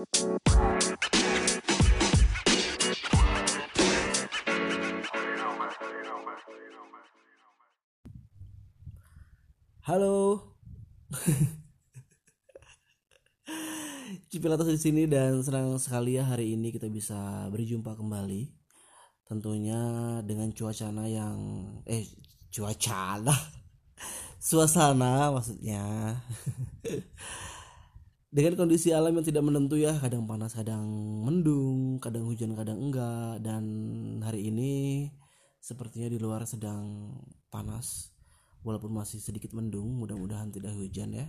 Halo. Cipilatas di sini dan senang sekali ya hari ini kita bisa berjumpa kembali. Tentunya dengan cuacana yang eh cuacana suasana maksudnya. dengan kondisi alam yang tidak menentu ya, kadang panas, kadang mendung, kadang hujan, kadang enggak. Dan hari ini sepertinya di luar sedang panas walaupun masih sedikit mendung mudah-mudahan tidak hujan ya.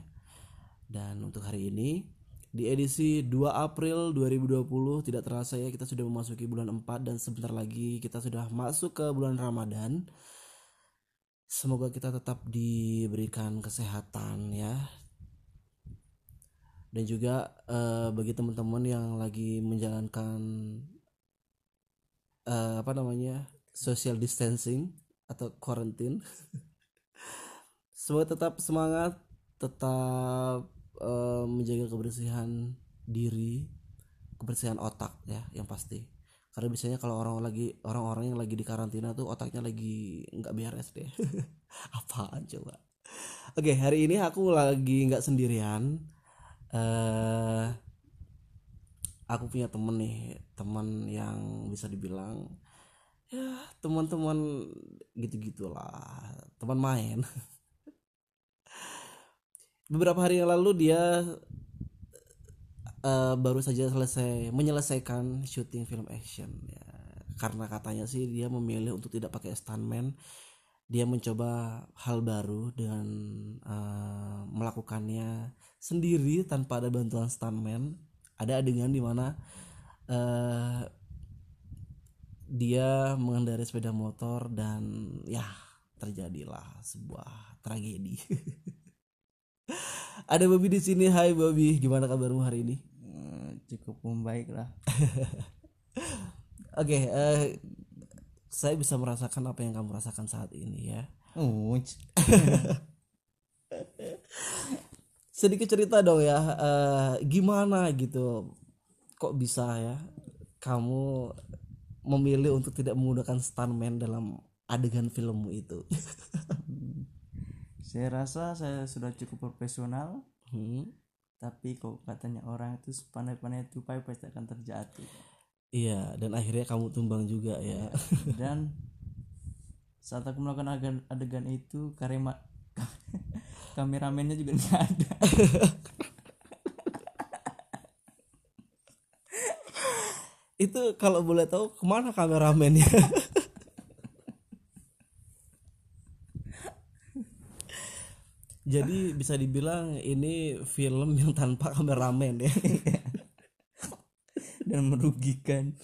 Dan untuk hari ini di edisi 2 April 2020 tidak terasa ya kita sudah memasuki bulan 4 dan sebentar lagi kita sudah masuk ke bulan Ramadan. Semoga kita tetap diberikan kesehatan ya dan juga eh, bagi teman-teman yang lagi menjalankan eh, apa namanya social distancing atau quarantine semoga tetap semangat tetap eh, menjaga kebersihan diri kebersihan otak ya yang pasti. Karena biasanya kalau orang lagi orang-orang yang lagi di karantina tuh otaknya lagi nggak beres deh. Apaan coba? Oke hari ini aku lagi nggak sendirian eh aku punya temen nih teman yang bisa dibilang ya teman-teman gitu gitulah teman main. Beberapa hari yang lalu dia eh, baru saja selesai menyelesaikan syuting film action ya. Karena katanya sih dia memilih untuk tidak pakai stuntman dia mencoba hal baru dengan eh, melakukannya sendiri tanpa ada bantuan stuntman. Ada adegan di mana eh, dia mengendarai sepeda motor dan ya terjadilah sebuah tragedi. Ada Bobby di sini. Hai Bobby. Gimana kabarmu hari ini? Eh, cukup membaik lah. Oke, eh, saya bisa merasakan apa yang kamu rasakan saat ini ya. oh Sedikit cerita dong ya, eh, gimana gitu, kok bisa ya kamu memilih untuk tidak menggunakan stuntman dalam adegan filmmu itu? saya rasa saya sudah cukup profesional. Hmm, tapi kok katanya orang itu sepandai-pandai tupai pasti akan terjatuh Iya, dan akhirnya kamu tumbang juga ya. dan saat aku melakukan adegan, adegan itu karema kameramennya juga nggak ada itu kalau boleh tahu ke mana kameramennya? Jadi bisa dibilang ini film yang tanpa kameramen ya. Dan merugikan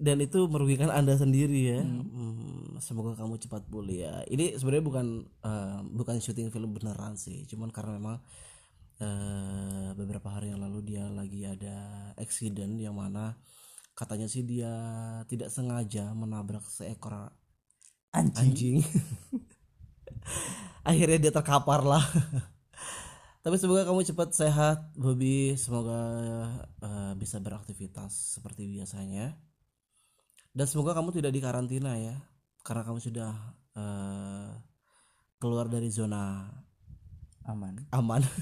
dan itu merugikan anda sendiri ya. Hmm, semoga kamu cepat pulih ya. Ini sebenarnya bukan eh, bukan syuting film beneran sih, cuman karena memang eh, beberapa hari yang lalu dia lagi ada accident yang mana katanya sih dia tidak sengaja menabrak seekor anjing, anjing. Akhirnya dia terkapar lah. Tapi semoga kamu cepat sehat, Bobby. Semoga eh, bisa beraktivitas seperti biasanya. Dan semoga kamu tidak dikarantina ya, karena kamu sudah eh, keluar dari zona aman aman.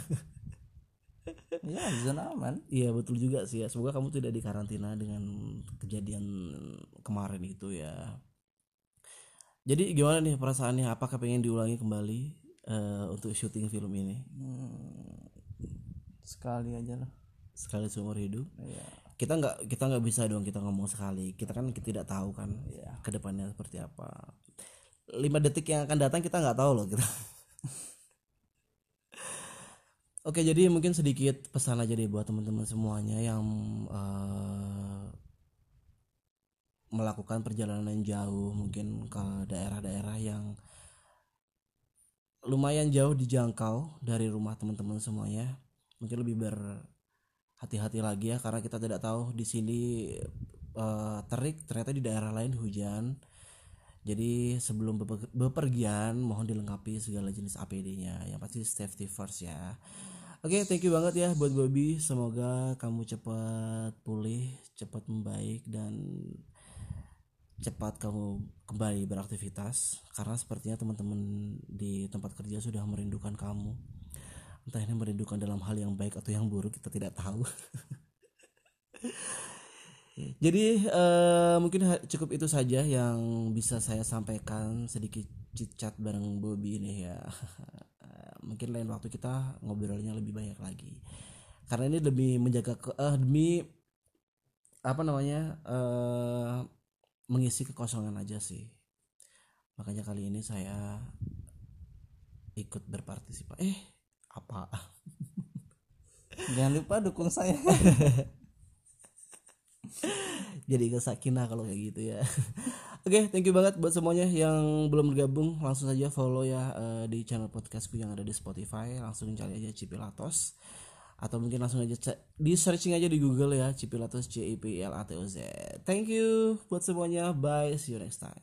ya zona aman Iya betul juga sih ya. Semoga kamu tidak dikarantina dengan kejadian kemarin itu ya. Jadi gimana nih perasaannya? Apakah pengen diulangi kembali eh, untuk syuting film ini Hmm, sekali aja lah sekali seumur hidup? ya Kita nggak kita nggak bisa dong kita ngomong sekali. Kita kan tidak tahu kan Iya. ke depannya seperti apa. Lima detik yang akan datang kita nggak tahu loh kita. Oke jadi mungkin sedikit pesan aja deh buat teman-teman semuanya yang eh, melakukan perjalanan jauh mungkin ke daerah-daerah yang lumayan jauh dijangkau dari rumah teman-teman semuanya. Mungkin lebih berhati-hati lagi ya karena kita tidak tahu di sini eh, terik ternyata di daerah lain hujan. Jadi sebelum bepe- bepergian mohon dilengkapi segala jenis APD-nya yang pasti safety first ya. Oke, thank you banget ya buat Bobby. Semoga kamu cepat pulih, cepat membaik dan cepat kamu kembali beraktivitas karena sepertinya teman-teman di tempat kerja sudah merindukan kamu. Entah ini merindukan dalam hal yang baik atau yang buruk kita tidak tahu. Jadi eh, mungkin cukup itu saja yang bisa saya sampaikan sedikit cicat bareng Bobby ini ya. mungkin lain waktu kita ngobrolnya lebih banyak lagi. Karena ini demi menjaga ke eh, demi apa namanya eh mengisi kekosongan aja sih. Makanya kali ini saya ikut berpartisipasi. Eh apa? jangan lupa dukung saya jadi ke sakinah kalau kayak gitu ya oke thank you banget buat semuanya yang belum bergabung langsung saja follow ya eh, di channel podcastku yang ada di Spotify langsung cari aja Cipilatos atau mungkin langsung aja di searching aja di Google ya Cipilatus C I P I L A T O Z. Thank you buat semuanya. Bye, see you next time.